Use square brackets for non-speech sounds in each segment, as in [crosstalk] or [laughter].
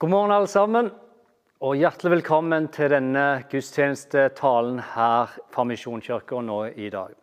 God morgen, alle sammen. Og hjertelig velkommen til denne gudstjenestetalen her fra Misjonskirka nå i dag.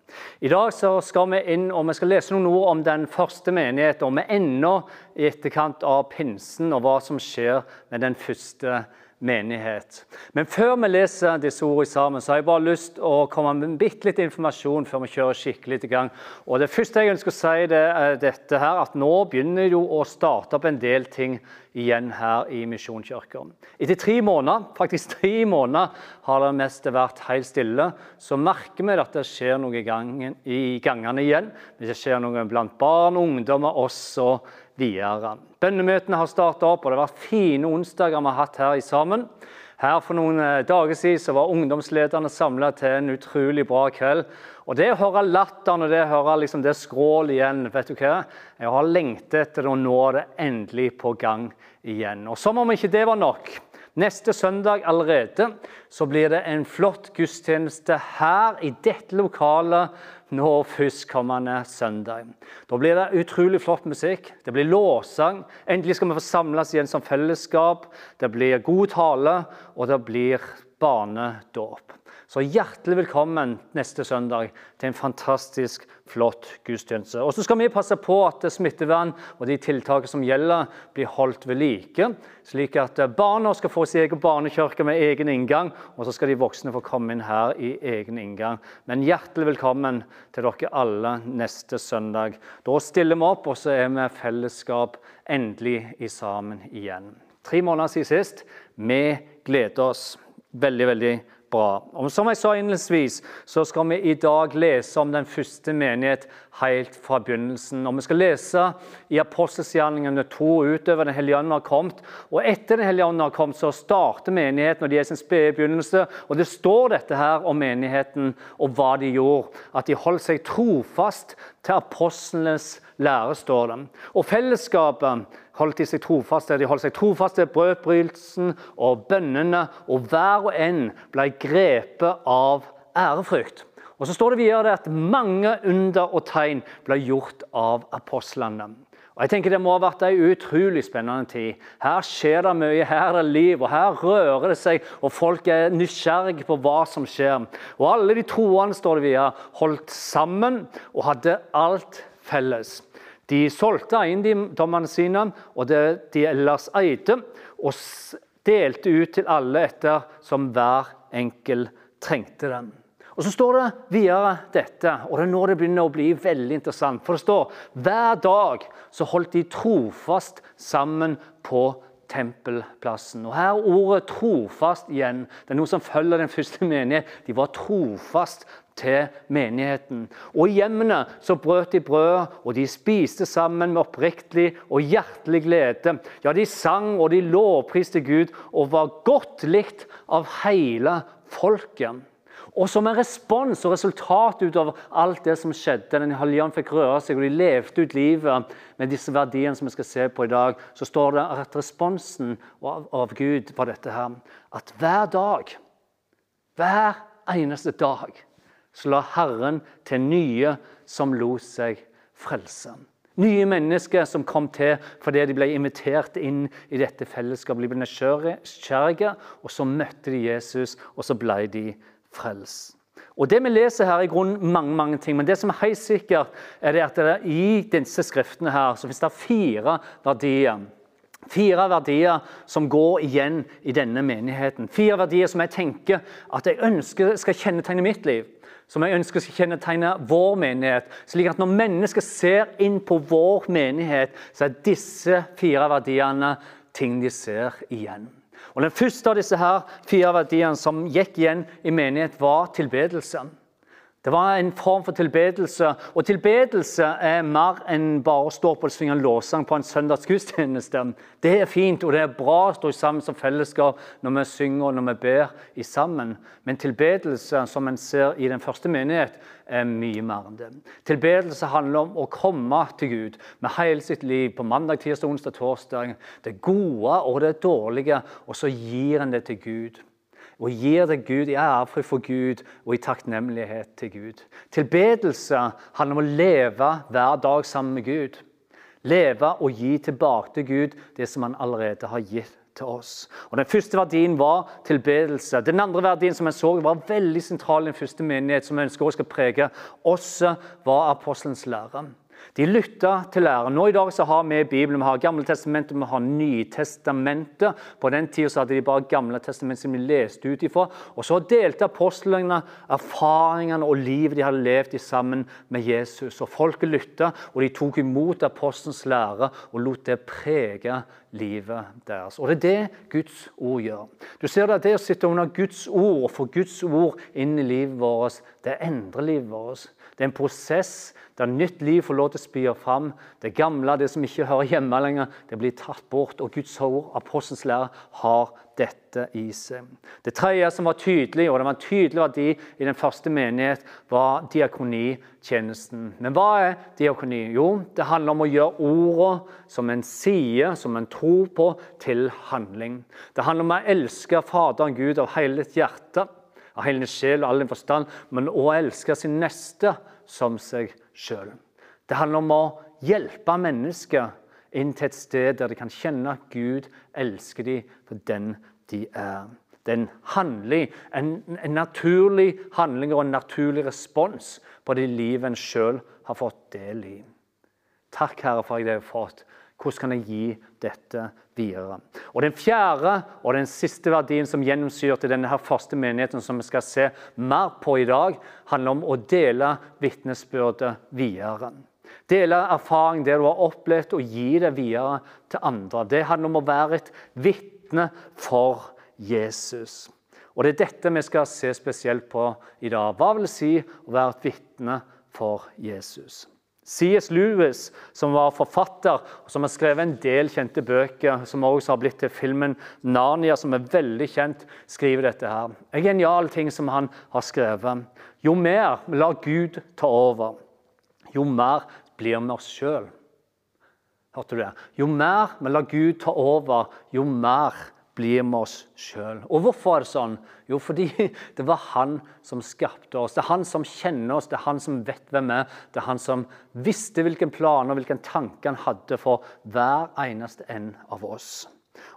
I dag skal vi inn og vi skal lese noen ord om den første menigheten, og vi er ennå i etterkant av pinsen og hva som skjer med den første menigheten menighet. Men før vi leser disse ordene sammen, så har jeg bare lyst til å komme med bitte litt informasjon før vi kjører skikkelig i gang. Og Det første jeg ønsker å si, det er dette her, at nå begynner jo å starte opp en del ting igjen her i Misjonskirka. Etter tre måneder, faktisk tre måneder har det meste vært helt stille. Så merker vi at det skjer noe i, i gangene igjen. Det skjer noe blant barn ungdommer, ungdommer også videre. Bønnemøtene har starta opp, og det har vært fine onsdager vi har hatt her sammen. Her For noen eh, dager siden var ungdomslederne samla til en utrolig bra kveld. Og Det å høre latteren og det å høre liksom det skrål igjen vet du hva? Jeg har lengtet etter å nå det endelig på gang igjen. Og Som om ikke det var nok. Neste søndag allerede så blir det en flott gudstjeneste her i dette lokalet nå førstkommende søndag. Da blir det utrolig flott musikk. Det blir låsang, Endelig skal vi få samles igjen som fellesskap. Det blir god tale, og det blir barnedåp. Så hjertelig velkommen neste søndag til en fantastisk flott gudstjeneste. Og så skal vi passe på at smittevern og de tiltakene som gjelder, blir holdt ved like, slik at barna skal få sin egen barnekirke med egen inngang, og så skal de voksne få komme inn her i egen inngang. Men hjertelig velkommen til dere alle neste søndag. Da stiller vi opp, og så er vi fellesskap endelig i sammen igjen. Tre måneder siden sist. Vi gleder oss veldig, veldig bra. Og som jeg sa innledningsvis, så skal vi i dag lese om den første menighet helt fra begynnelsen. Og Vi skal lese i apostelgjerningen to utover Den hellige ånd har kommet. Og etter Den hellige ånd har kommet, så starter menigheten, og de er sin spede begynnelse. Og det står dette her om menigheten og hva de gjorde. At de holdt seg trofast til apostlenes lære, står det. Og fellesskapet holdt de seg trofaste. De holdt seg trofaste brødbrytelsen og bønnene, og hver og en ble grepet av ærefrykt. Og så står det videre at mange under og tegn ble gjort av apostlene. Og jeg tenker Det må ha vært en utrolig spennende tid. Her skjer det mye, her er det liv, og her rører det seg. og Folk er nysgjerrige på hva som skjer. Og Alle de troende står det videre, holdt sammen og hadde alt felles. De solgte eiendommene sine og det de ellers eide, og delte ut til alle etter som hver enkel trengte dem. Og Så står det videre dette, og det er nå det begynner å bli veldig interessant. For det står hver dag så holdt de trofast sammen på tempelplassen. Og Her er ordet 'trofast' igjen. Det er noe som følger den første menighet. De var trofast til menigheten. Og I hjemmene så brøt de brød, og de spiste sammen med oppriktig og hjertelig glede. Ja, de sang og de lovpriste Gud og var godt likt av hele folket. Og som en respons og resultat ut av alt det som skjedde, den hellige fikk røre seg, og de levde ut livet med disse verdiene som vi skal se på i dag, så står det at responsen av Gud var dette her. At hver dag, hver eneste dag, så la Herren til nye som lot seg frelse. Nye mennesker som kom til fordi de ble invitert inn i dette fellesskapet. De ble nysgjerrige, og så møtte de Jesus, og så ble de frelst. Og Det vi leser her, er i grunnen mange mange ting, men det som er helt sikkert, er at i disse skriftene her, så finnes det fire verdier. Fire verdier som går igjen i denne menigheten. Fire verdier som jeg tenker at jeg ønsker skal kjennetegne mitt liv som jeg ønsker skal kjennetegne vår menighet. slik at når mennesker ser inn på vår menighet, så er disse fire verdiene ting de ser igjen. Og Den første av disse her fire verdiene som gikk igjen i menighet, var tilbedelse. Det var en form for tilbedelse. Og tilbedelse er mer enn bare å stå på og synge en lovsang på en søndagsgudstjeneste. Det er fint, og det er bra å stå sammen som fellesskap når vi synger og når vi ber i sammen. Men tilbedelse, som en ser i den første menighet, er mye mer enn det. Tilbedelse handler om å komme til Gud med hele sitt liv på mandag, tirsdag, onsdag, torsdag. Det gode og det dårlige, og så gir en det til Gud og gir det Gud i ære for Gud og i takknemlighet til Gud. Tilbedelse handler om å leve hver dag sammen med Gud. Leve og gi tilbake til Gud det som han allerede har gitt til oss. Og Den første verdien var tilbedelse. Den andre verdien som jeg så var veldig sentral i den første menighet, som jeg ønsker å skal prege også, var apostelens lære. De lytta til læren. Nå i dag så har vi Bibelen, vi har Gamle testamentet, vi har Nytestamentet. På den tida hadde de bare Gamle testament som de leste ut ifra. Og så delte apostlene erfaringene og livet de hadde levd i sammen med Jesus. Og Folket lytta, og de tok imot apostelens lære og lot det prege livet deres. Og Det er det Guds ord gjør. Du ser Det det å sitte under Guds ord og få Guds ord inn i livet vårt, det endrer livet vårt. Det er en prosess der nytt liv får lov til å spire fram. Det gamle, det som ikke hører hjemme lenger, det blir tatt bort. Og Guds ord, apostelens lære, har dette i seg. Det tredje som var tydelig, og det var en tydelig verdi i den første menighet, var diakonitjenesten. Men hva er diakoni? Jo, det handler om å gjøre ordene som en sier, som en tror på, til handling. Det handler om å elske Faderen Gud av hele ditt hjerte av hele sjel og all din forstand, men òg elske sin neste som seg sjøl. Det handler om å hjelpe mennesker inn til et sted der de kan kjenne at Gud elsker dem for den de er. Det er en, en, en naturlig handling og en naturlig respons på det livet en sjøl har fått del i. Takk, Herre, for at jeg har fått. Hvordan kan jeg gi dette videre? Og Den fjerde og den siste verdien som gjennomsyrte denne her første menigheten, som vi skal se mer på i dag, handler om å dele vitnesbyrdet videre. Dele erfaring, det du har opplevd, og gi det videre til andre. Det handler om å være et vitne for Jesus. Og Det er dette vi skal se spesielt på i dag. Hva vil det si å være et vitne for Jesus? C.S. Lewis, som var forfatter og som har skrevet en del kjente bøker, som også har blitt til filmen 'Narnia', som er veldig kjent, skriver dette her. En genial ting som han har skrevet. Jo mer vi lar Gud ta over, jo mer blir vi oss sjøl. Hørte du det? Jo mer vi lar Gud ta over, jo mer blir med oss sjøl. Og hvorfor er det sånn? Jo, fordi det var han som skapte oss. Det er han som kjenner oss, det er han som vet hvem vi er. Det er han som visste hvilken plan og hvilken tanke han hadde for hver eneste en av oss.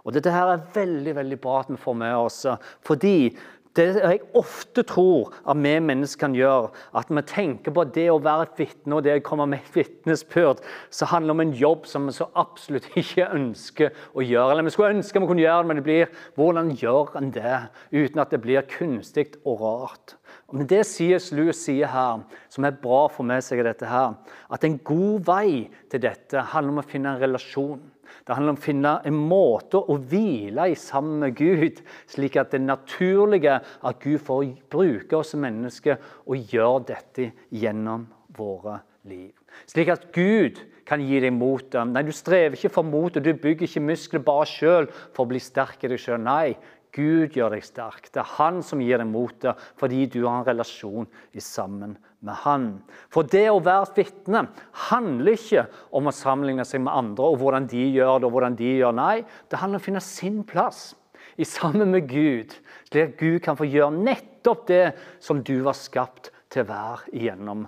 Og Dette her er veldig veldig bra at vi får med oss, fordi det jeg ofte tror at vi mennesker kan gjøre, at vi tenker på det å være et vitne og det å komme med et vitnesbyrd, så handler det om en jobb som vi så absolutt [laughs] ikke ønsker å gjøre. Eller vi skulle ønske vi kunne gjøre det, men det blir hvordan gjør en det uten at det blir kunstig og rart? Men det C.S. Lewis sier her, som er bra for med seg, dette her, at en god vei til dette handler om å finne en relasjon. Det handler om å finne en måte å hvile i sammen med Gud, slik at det er naturlig at Gud får bruke oss som mennesker og gjøre dette gjennom våre liv. Slik at Gud kan gi deg mot. Nei, Du strever ikke for mot, og du bygger ikke muskler bare sjøl for å bli sterk i deg sjøl. Nei, Gud gjør deg sterk. Det er Han som gir deg motet, fordi du har en relasjon sammen med Han. For det å være et vitne handler ikke om å sammenligne seg med andre og hvordan de gjør det. og hvordan de gjør Nei, det handler om å finne sin plass i sammen med Gud, slik at Gud kan få gjøre nettopp det som du var skapt til å være gjennom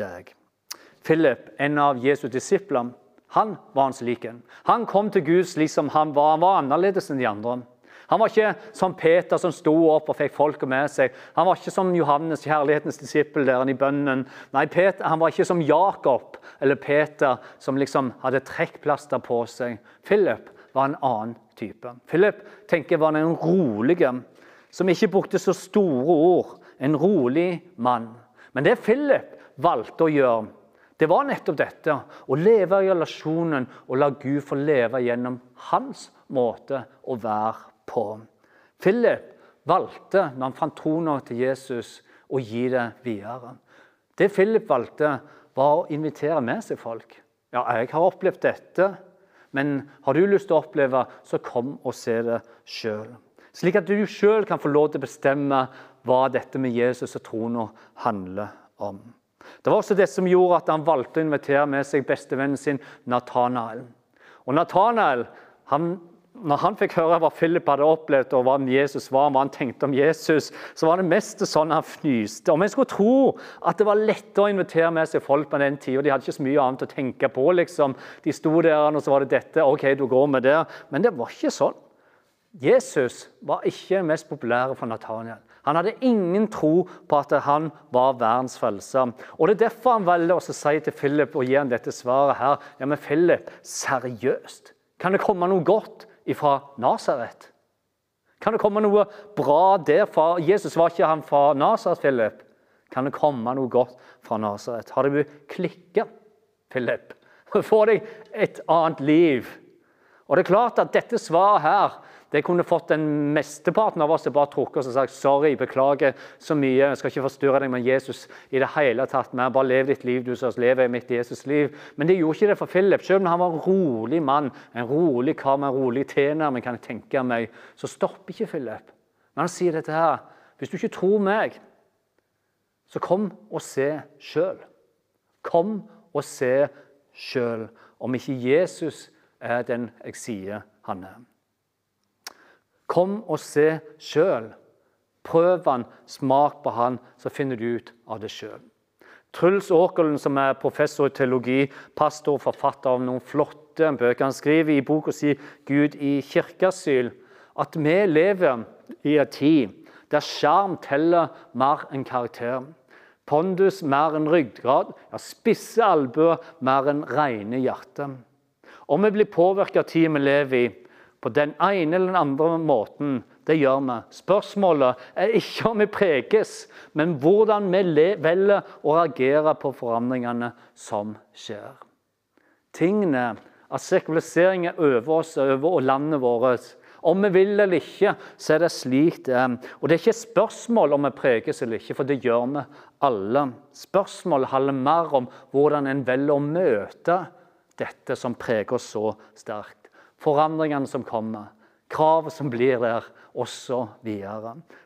deg. Philip, en av Jesu disipler, han var hans like. Han kom til Gud slik som han var. Han var annerledes enn de andre. Han var ikke som Peter som sto opp og fikk folket med seg. Han var ikke som Johannes, kjærlighetens disippel, der i bønnen. Nei, Peter, Han var ikke som Jakob eller Peter, som liksom hadde trekkplaster på seg. Philip var en annen type. Philip tenker var en rolig, som ikke brukte så store ord. En rolig mann. Men det Philip valgte å gjøre, det var nettopp dette. Å leve i relasjonen og la Gud få leve gjennom hans måte å være på. Philip valgte, når han fant trona til Jesus, å gi det videre. Det Philip valgte, var å invitere med seg folk. Ja, jeg har opplevd dette, men har du lyst til å oppleve, så kom og se det sjøl. Slik at du sjøl kan få lov til å bestemme hva dette med Jesus og trona handler om. Det var også det som gjorde at han valgte å invitere med seg bestevennen sin Nathanael. Og Nathanael han når han fikk høre hva Philip hadde opplevd, og hva Jesus var, hva han tenkte om Jesus, så var det mest sånn han fnyste. Om en skulle tro at det var lettere å invitere med seg folk på den tida. De hadde ikke så mye annet å tenke på. liksom. De sto der, og så var det dette. OK, du går med det. Men det var ikke sånn. Jesus var ikke mest populære for Nathaniel. Han hadde ingen tro på at han var verdens frelser. Og Det er derfor han velger å si til Philip og gi han dette svaret her. Ja, men Philip, seriøst, kan det komme noe godt ifra Nasaret? Kan det komme noe bra derfra? Jesus var ikke han fra Nasaret, Philip. Kan det komme noe godt fra Nasaret? Har du klikka, Philip? [laughs] Få deg et annet liv. Og det er klart at dette svaret her det kunne fått den mesteparten av oss til bare trukket oss og sagt sorry, beklager så mye. Jeg skal ikke forstyrre deg med Jesus i det hele tatt. Men bare lev ditt liv, du som lever mitt Jesus-liv. Men det gjorde ikke det for Philip. Selv om han var en rolig mann, en rolig kar med en rolig tilnærming, kan jeg tenke meg, så stopper ikke Philip. Men han sier dette her. Hvis du ikke tror meg, så kom og se sjøl. Kom og se sjøl om ikke Jesus er den jeg sier han er. Kom og se sjøl. Prøv han, smak på han, så finner du ut av det sjøl. Truls Åkerlund, som er professor i teologi, pastor og forfatter av noen flotte bøker, han skriver i boka si 'Gud i kirkeasyl' at vi lever i en tid der skjerm teller mer enn karakter. Pondus mer enn ryggrad, ja, spisse albuer mer enn rene hjerte. Om vi blir påvirka av tida vi lever i, på den ene eller den andre måten. Det gjør vi. Spørsmålet er ikke om vi preges, men hvordan vi velger å reagere på forandringene som skjer. Tingene, at sekularisering er over oss over landet vårt. Om vi vil eller ikke, så er det slik det er. Og det er ikke spørsmål om vi preges eller ikke, for det gjør vi alle. Spørsmålet handler mer om hvordan en velger å møte dette som preger oss så sterkt forandringene som kommer, kravet som blir der, osv.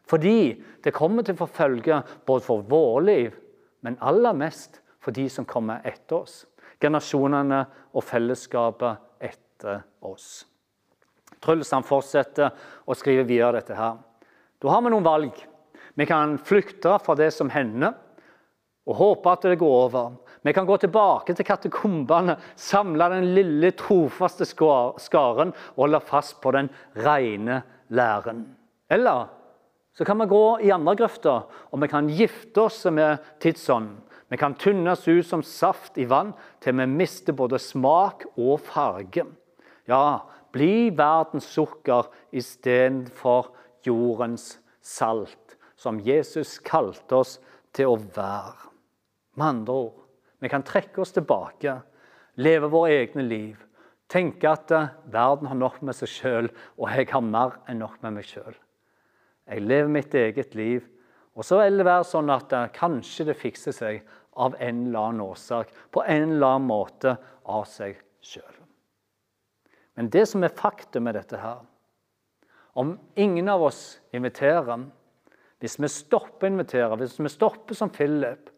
Fordi det kommer til å forfølge både for våre liv, men aller mest for de som kommer etter oss. Generasjonene og fellesskapet etter oss. Truls fortsetter å skrive videre dette her. Da har vi noen valg. Vi kan flykte fra det som hender, og håpe at det går over. Vi kan gå tilbake til katakombene, samle den lille, trofaste skaren og holde fast på den rene læren. Eller så kan vi gå i andre grøfter, og vi kan gifte oss med tidsånden. Vi kan tynnes ut som saft i vann til vi mister både smak og farge. Ja, bli verdens sukker istedenfor jordens salt, som Jesus kalte oss til å være. Med andre ord vi kan trekke oss tilbake, leve våre egne liv. Tenke at eh, verden har nok med seg sjøl, og jeg har mer enn nok med meg sjøl. Jeg lever mitt eget liv. Og så vil det være sånn at uh, kanskje det fikser seg av en eller annen årsak, på en eller annen måte av seg sjøl. Men det som er faktum med dette her Om ingen av oss inviterer, hvis vi stopper å invitere, hvis vi stopper som Philip,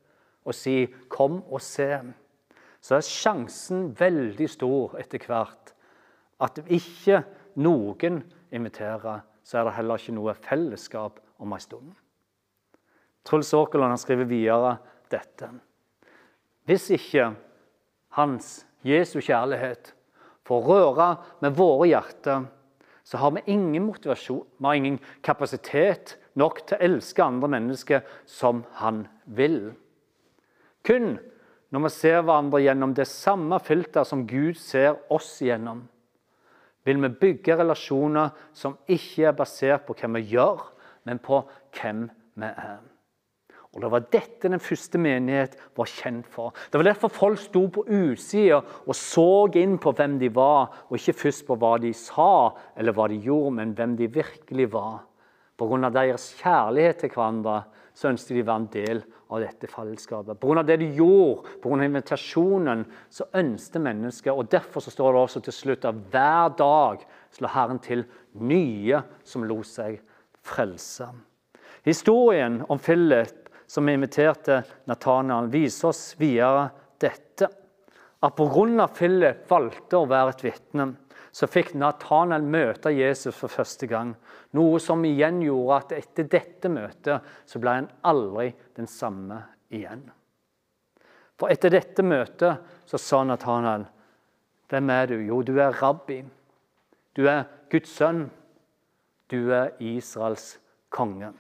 og si 'kom og se', så er sjansen veldig stor etter hvert at ikke noen inviterer, så er det heller ikke noe fellesskap om en stund. Truls Åkerland skriver videre dette. Hvis ikke hans, Jesu kjærlighet, får røre med våre hjerter, så har vi ingen motivasjon, vi har ingen kapasitet nok til å elske andre mennesker som han vil. Kun når vi ser hverandre gjennom det samme filter som Gud ser oss gjennom, vil vi bygge relasjoner som ikke er basert på hva vi gjør, men på hvem vi er. Og Det var dette den første menighet var kjent for. Det var derfor folk sto på utsida og så inn på hvem de var, og ikke først på hva de sa eller hva de gjorde, men hvem de virkelig var. Pga. deres kjærlighet til hverandre så ønsket de å være en del av dette fellesskapet. Pga. det de gjorde, pga. invitasjonen, så ønsket mennesket. og Derfor så står det også til slutt at hver dag slår Herren til nye som lot seg frelse. Historien om Philip som inviterte Nathanael, viser oss videre dette. At pga. Philip valgte å være et vitne, så fikk Nathanael møte Jesus for første gang. Noe som igjen gjorde at etter dette møtet så ble han aldri den samme igjen. For etter dette møtet så sa Nathanael, 'Hvem er du?' 'Jo, du er rabbi. Du er Guds sønn.' Du er Israels konge.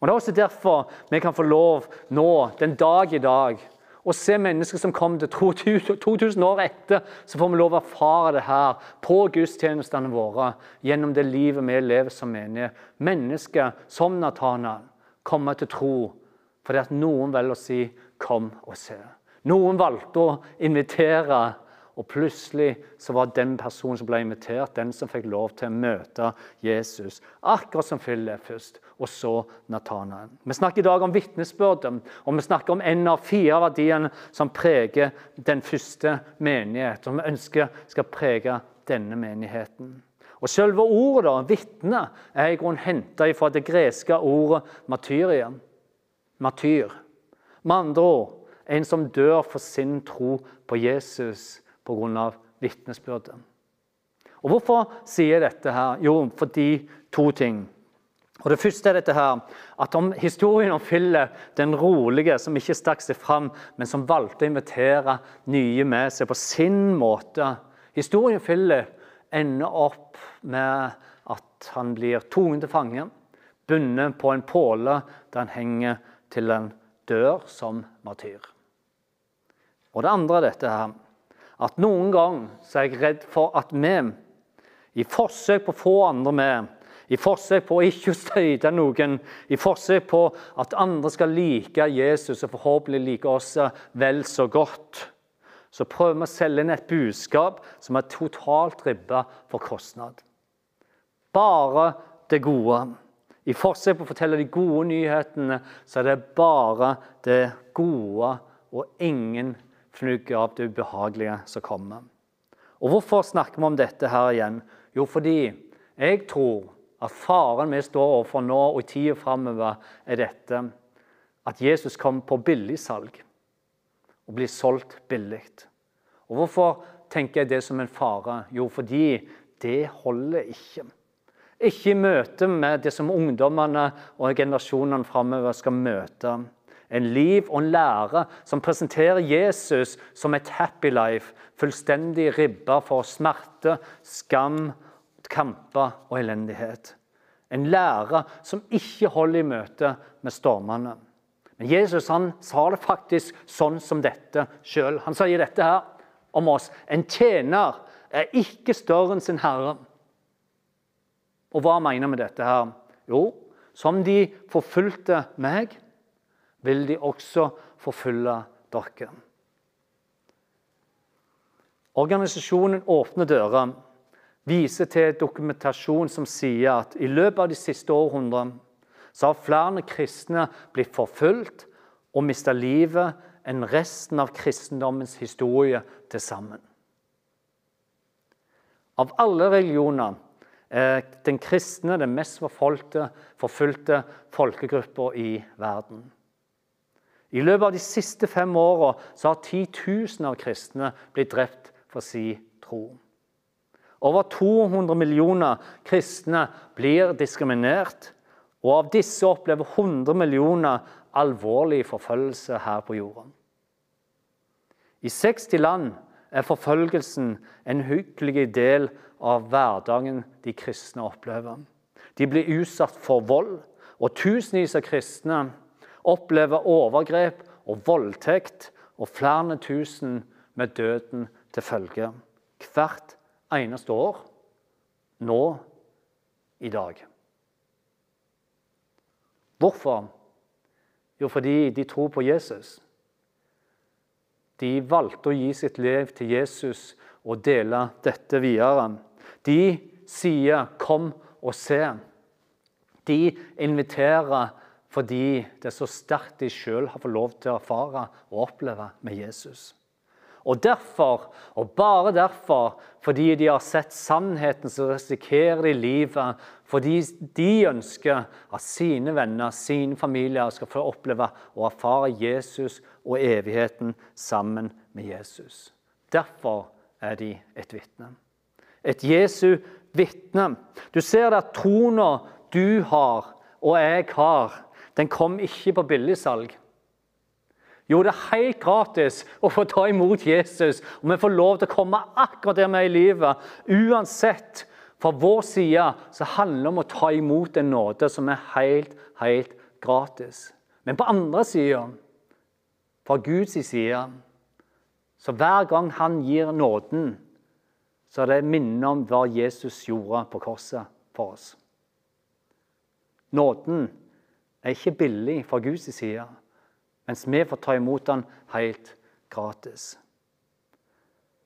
Og Det er også derfor vi kan få lov nå, den dag i dag, å se mennesker som kom til 2000 år etter. Så får vi lov å erfare det her på gudstjenestene våre gjennom det livet vi lever som menige. Mennesker som Natanael kommer til tro fordi at noen velger å si 'kom og se'. Noen valgte å invitere og plutselig så var den personen som ble invitert, den som fikk lov til å møte Jesus. Akkurat som Philip først, og så Nathanael. Vi snakker i dag om vitnesbyrden, og vi snakker om en av fire verdiene som preger den første menighet, som vi ønsker skal prege denne menigheten. Og Selve ordet vitne er i grunnen henta fra det greske ordet martyria. Martyr. Med andre ord en som dør for sin tro på Jesus pga. vitnesbyrdet. Og Hvorfor sier jeg dette? her? Jo, fordi to ting. Og Det første er dette her, at om historien om Philip, den rolige som ikke stakk seg fram, men som valgte å invitere nye med seg på sin måte Historien om Philip ender opp med at han blir tvunget til fange, bundet på en påle der han henger til en dør som martyr. Og det andre er dette her, at noen ganger er jeg redd for at vi, i forsøk på å få andre med, i forsøk på å ikke støyte noen, i forsøk på at andre skal like Jesus og forhåpentlig like oss vel så godt, så prøver vi å selge inn et budskap som er totalt ribba for kostnad. Bare det gode. I forsøk på å fortelle de gode nyhetene, så er det bare det gode og ingen fnugg av det ubehagelige som kommer. Og Hvorfor snakker vi om dette her igjen? Jo, fordi jeg tror at faren vi står overfor nå og i tida framover, er dette at Jesus kom på billigsalg og blir solgt billig. Og Hvorfor tenker jeg det som en fare? Jo, fordi det holder ikke. Ikke i møte med det som ungdommene og generasjonene framover skal møte en liv og en lære som presenterer Jesus som et happy life, fullstendig ribba for smerte, skam, kamper og elendighet. En lære som ikke holder i møte med stormene. Men Jesus han sa det faktisk sånn som dette sjøl. Han sier dette her om oss. En tjener er ikke større enn sin herre. Og hva mener vi med dette her? Jo, som de forfulgte meg, vil de også forfølge dere. Organisasjonen Åpne dører viser til dokumentasjon som sier at i løpet av de siste århundrene så har flere kristne blitt forfulgt og mista livet enn resten av kristendommens historie til sammen. Av alle religioner er den kristne den mest forfulgte, forfulgte folkegruppa i verden. I løpet av de siste fem åra har titusener av kristne blitt drept for sin tro. Over 200 millioner kristne blir diskriminert, og av disse opplever 100 millioner alvorlig forfølgelse her på jorden. I 60 land er forfølgelsen en hyggelig del av hverdagen de kristne opplever. De blir utsatt for vold, og tusenvis av kristne opplever overgrep og voldtekt og flere tusen med døden til følge. Hvert eneste år. Nå i dag. Hvorfor? Jo, fordi de tror på Jesus. De valgte å gi sitt liv til Jesus og dele dette videre. De sier 'kom og se'. De inviterer fordi det er så sterkt de sjøl har fått lov til å erfare og oppleve med Jesus. Og derfor, og bare derfor, fordi de har sett sannheten, så risikerer de livet. Fordi de ønsker at sine venner, sine familier, skal få oppleve og erfare Jesus og evigheten sammen med Jesus. Derfor er de et vitne. Et Jesu vitne. Du ser at trona du har, og jeg har, den kom ikke på billigsalg. Jo, det er helt gratis å få ta imot Jesus, og vi får lov til å komme akkurat der vi er i livet, uansett. Fra vår side så handler det om å ta imot en nåde som er helt, helt gratis. Men på andre sida, fra Guds side, så hver gang han gir nåden, så er det minne om hva Jesus gjorde på korset for oss. Nåden er ikke billig fra Guds side, mens vi får ta imot den helt gratis.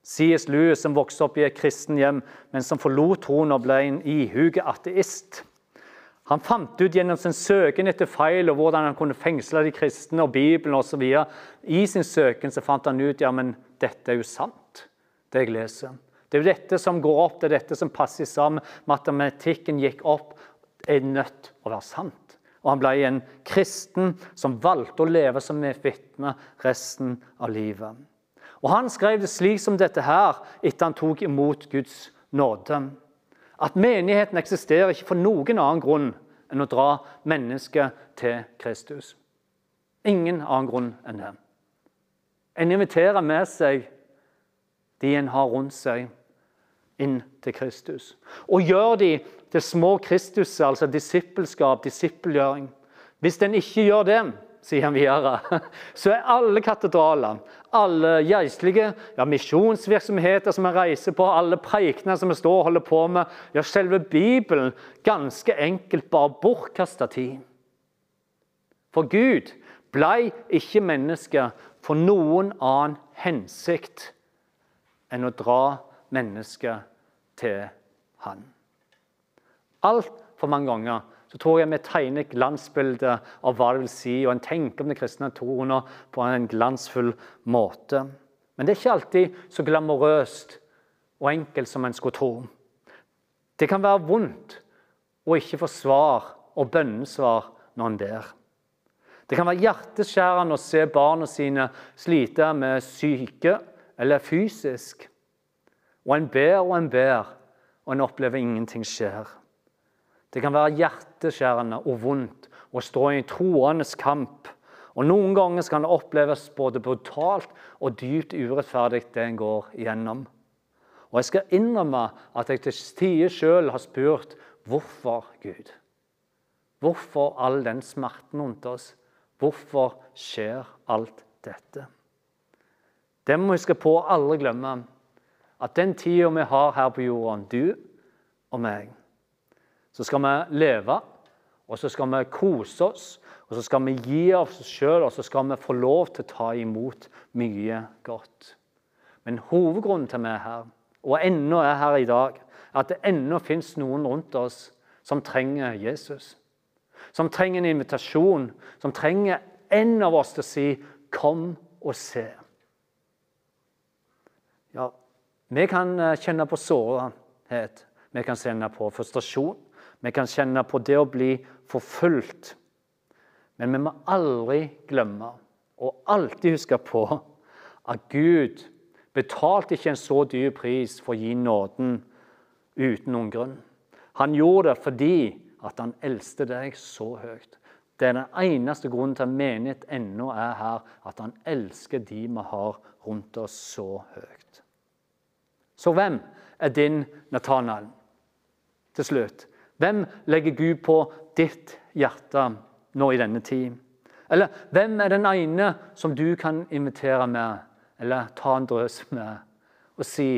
C.S. Lewis, som vokste opp i et kristen hjem, men som forlot troen og ble en ihuge ateist. Han fant ut gjennom sin søken etter feil og hvordan han kunne fengsle de kristne og Bibelen osv. I sin søken så fant han ut ja, men dette er jo sant, det jeg leser. Det er jo dette som går opp, det er dette som passer sammen. Matematikken gikk opp, Det er nødt å være sant. Og han ble en kristen som valgte å leve som et vitne resten av livet. Og Han skrev det slik som dette her etter han tok imot Guds nåde. At menigheten eksisterer ikke for noen annen grunn enn å dra mennesket til Kristus. Ingen annen grunn enn det. En inviterer med seg de en har rundt seg, inn til Kristus. Og gjør de til små Kristus, altså disippelskap, disippelgjøring. Hvis en ikke gjør det, sier han videre, [laughs] så er alle katedraler, alle geistlige ja, misjonsvirksomheter som vi reiser på, alle preikener som vi står og holder på med, ja, selve Bibelen ganske enkelt bare bortkasta tid. For Gud blei ikke menneske for noen annen hensikt enn å dra mennesket til Han. Altfor mange ganger så tror jeg vi tegner et glansbilde av hva det vil si, og en tenker om den kristne troen på en glansfull måte. Men det er ikke alltid så glamorøst og enkelt som en skulle tro. Det kan være vondt å ikke få svar og bønnesvar når en ber. Det kan være hjerteskjærende å se barna sine slite med syke eller fysisk. Og en ber og en ber, og en opplever ingenting skjer. Det kan være hjerteskjærende og vondt å stå i en troendes kamp. Og Noen ganger kan det oppleves både brutalt og dypt urettferdig, det en går igjennom. Og Jeg skal innrømme at jeg til tider sjøl har spurt hvorfor Gud? Hvorfor all den smerten rundt oss? Hvorfor skjer alt dette? Det må vi huske på å aldri glemme. At den tida vi har her på jorden, du og meg så skal vi leve, og så skal vi kose oss, og så skal vi gi av oss sjøl, og så skal vi få lov til å ta imot mye godt. Men hovedgrunnen til vi er her, og ennå er her i dag, er at det ennå fins noen rundt oss som trenger Jesus. Som trenger en invitasjon, som trenger en av oss til å si 'kom og se'. Ja, vi kan eh, kjenne på sårhet, vi kan kjenne på frustrasjon. Vi kan kjenne på det å bli forfulgt. Men vi må aldri glemme og alltid huske på at Gud betalte ikke en så dyr pris for å gi nåden uten noen grunn. Han gjorde det fordi at han elsket deg så høyt. Det er den eneste grunnen til at menighet ennå er her, at han elsker de vi har rundt oss så høyt. Så hvem er din Nathanael? Til slutt, hvem legger Gud på ditt hjerte nå i denne tid? Eller hvem er den ene som du kan invitere med, eller ta en drøs med, og si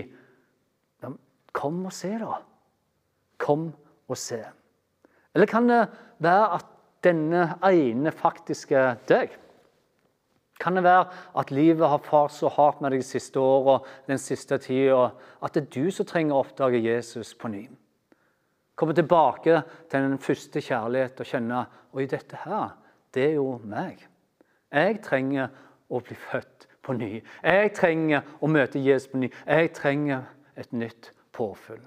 Kom og se, da. Kom og se. Eller kan det være at denne ene faktisk er deg? Kan det være at livet har fart så hardt med deg de siste åra, den siste tida, at det er du som trenger å oppdage Jesus på ny? Komme tilbake til den første kjærlighet og kjenne Oi, dette her, det er jo meg. Jeg trenger å bli født på ny. Jeg trenger å møte Jesus på ny. Jeg trenger et nytt påfyll.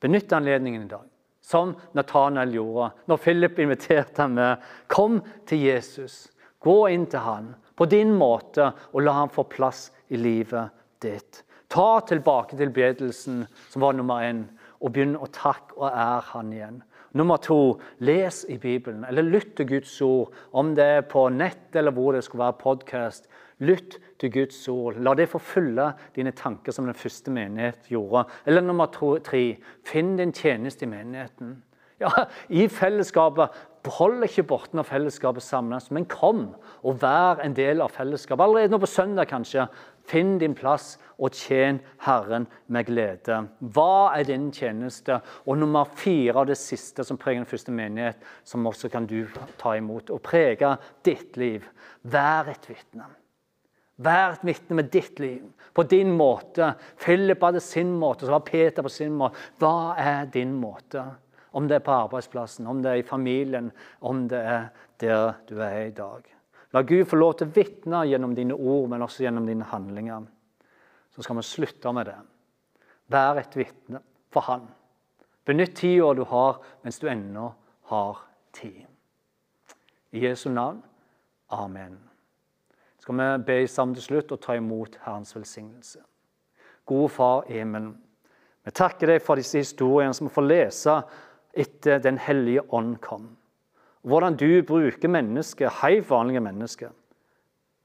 Benytt anledningen i dag, som Nathanael gjorde når Philip inviterte ham med. Kom til Jesus. Gå inn til han på din måte, og la han få plass i livet ditt. Ta tilbake tilbedelsen, som var nummer én og begynn å takke og ære Han igjen. Nummer to, les i Bibelen, eller lytt til Guds ord. Om det er på nett eller hvor det skulle være podkast. Lytt til Guds ord. La det få fylle dine tanker som den første menighet gjorde. Eller nummer tre, finn din tjeneste i menigheten. Ja, I fellesskapet. Hold ikke borten av fellesskapet samles, men kom og vær en del av fellesskapet. Allerede nå på søndag, kanskje. Finn din plass og tjen Herren med glede. Hva er din tjeneste? Og nummer fire av det siste som preger den første menighet, som også kan du ta imot og prege ditt liv. Vær et vitne. Vær et vitne med ditt liv, på din måte. Philip hadde sin måte, så var Peter på sin måte. Hva er din måte? Om det er på arbeidsplassen, om det er i familien, om det er der du er i dag. La Gud få lov til å vitne gjennom dine ord, men også gjennom dine handlinger. Så skal vi slutte med det. Vær et vitne for Han. Benytt tida du har, mens du ennå har tid. I Jesu navn. Amen. Skal vi be sammen til slutt og ta imot Herrens velsignelse. Gode Far i. Vi takker deg for disse historiene som vi får lese etter Den hellige ånd kom. Hvordan du bruker mennesker, helt vanlige mennesker,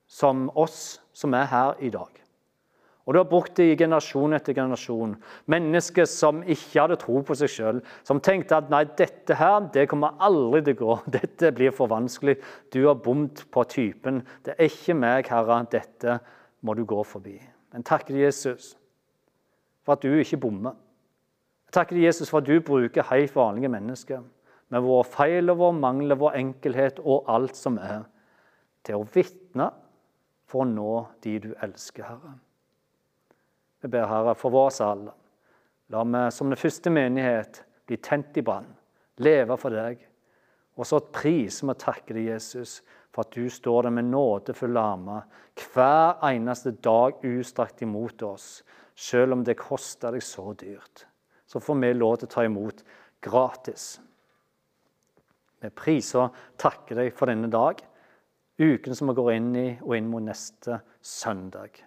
som oss som er her i dag. Og du har brukt det i generasjon etter generasjon. Mennesker som ikke hadde tro på seg sjøl. Som tenkte at nei, dette her det kommer aldri til å gå. [laughs] Dette blir for vanskelig. Du har bomt på typen. Det er ikke meg, Herre. Dette må du gå forbi. Men takk, Jesus for at du ikke bommer. Takker Jesus for at du bruker helt vanlige mennesker med våre feil og vår mangler, vår enkelhet og alt som er, til å vitne for å nå de du elsker, Herre. Vi ber, Herre, for oss alle. La vi som den første menighet bli tent i brann, leve for deg. Og så priser vi og takker deg, Jesus, for at du står der med nådefulle armer hver eneste dag ustrakt imot oss, selv om det koster deg så dyrt. Så får vi lov til å ta imot gratis. Vi priser og takker deg for denne dag, uken som vi går inn i, og inn mot neste søndag.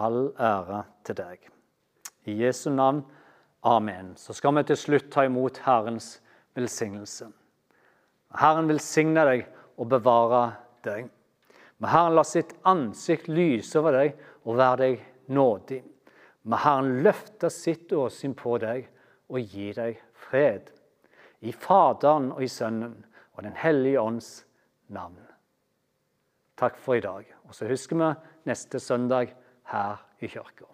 All ære til deg. I Jesu navn. Amen. Så skal vi til slutt ta imot Herrens velsignelse. Herren velsigne deg og bevare deg. Må Herren la sitt ansikt lyse over deg og være deg nådig. Må Herren løfte sitt åsyn på deg og gi deg fred i Faderen og i Sønnen og Den hellige ånds navn. Takk for i dag. Og så husker vi neste søndag her i kirka.